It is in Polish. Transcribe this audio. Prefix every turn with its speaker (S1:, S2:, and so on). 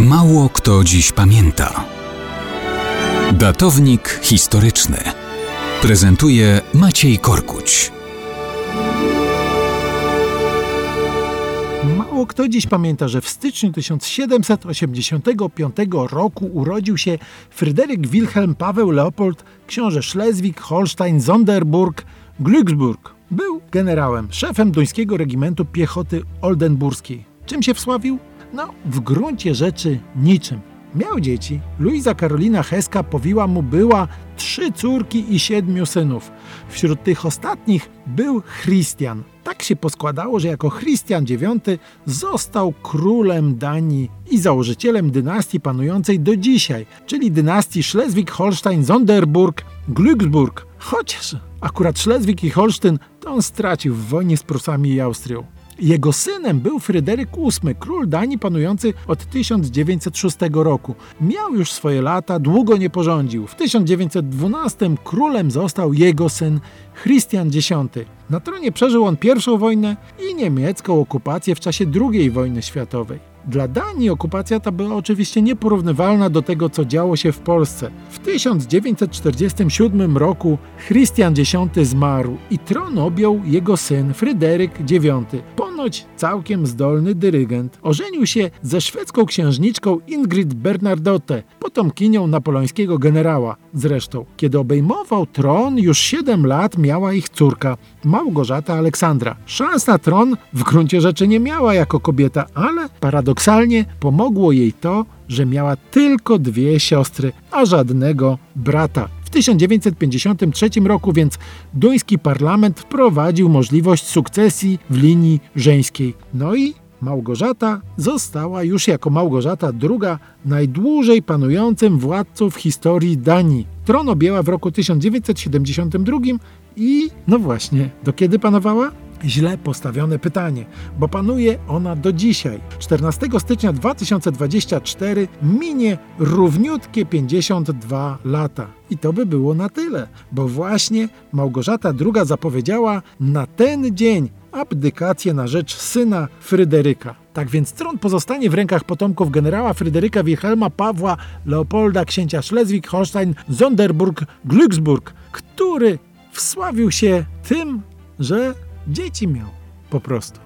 S1: Mało kto dziś pamięta. Datownik historyczny prezentuje Maciej Korkuć.
S2: Mało kto dziś pamięta, że w styczniu 1785 roku urodził się Fryderyk Wilhelm Paweł Leopold, książę Szlezwik, Holstein, Sonderburg, Glücksburg. Był generałem, szefem duńskiego regimentu piechoty oldenburskiej. Czym się wsławił? No, w gruncie rzeczy niczym. Miał dzieci. Luiza Karolina Heska powiła mu była trzy córki i siedmiu synów. Wśród tych ostatnich był Christian. Tak się poskładało, że jako Christian IX został królem Danii i założycielem dynastii panującej do dzisiaj, czyli dynastii Schleswig-Holstein-Sonderburg-Glücksburg. Chociaż akurat Schleswig i Holsztyn to on stracił w wojnie z Prusami i Austrią. Jego synem był Fryderyk VIII, król Danii panujący od 1906 roku. Miał już swoje lata, długo nie porządził. W 1912 królem został jego syn Christian X. Na tronie przeżył on pierwszą wojnę i niemiecką okupację w czasie II wojny światowej. Dla Danii okupacja ta była oczywiście nieporównywalna do tego, co działo się w Polsce. W 1947 roku Christian X zmarł i tron objął jego syn Fryderyk IX, ponoć całkiem zdolny dyrygent. Ożenił się ze szwedzką księżniczką Ingrid Bernardotte, potomkinią napoleońskiego generała. Zresztą, kiedy obejmował tron, już 7 lat miała ich córka, Małgorzata Aleksandra. Szans na tron w gruncie rzeczy nie miała jako kobieta, ale paradoksalnie pomogło jej to, że miała tylko dwie siostry, a żadnego brata. W 1953 roku więc duński parlament wprowadził możliwość sukcesji w linii żeńskiej. No i Małgorzata została już jako Małgorzata II najdłużej panującym władcą w historii Danii. Tron objęła w roku 1972 i no właśnie, do kiedy panowała? Źle postawione pytanie, bo panuje ona do dzisiaj. 14 stycznia 2024 minie równiutkie 52 lata. I to by było na tyle, bo właśnie Małgorzata II zapowiedziała na ten dzień abdykację na rzecz syna Fryderyka. Tak więc tron pozostanie w rękach potomków generała Fryderyka Wilhelma Pawła Leopolda, księcia Schleswig-Holstein, Sonderburg, Glücksburg, który wsławił się tym, że miał po prostu.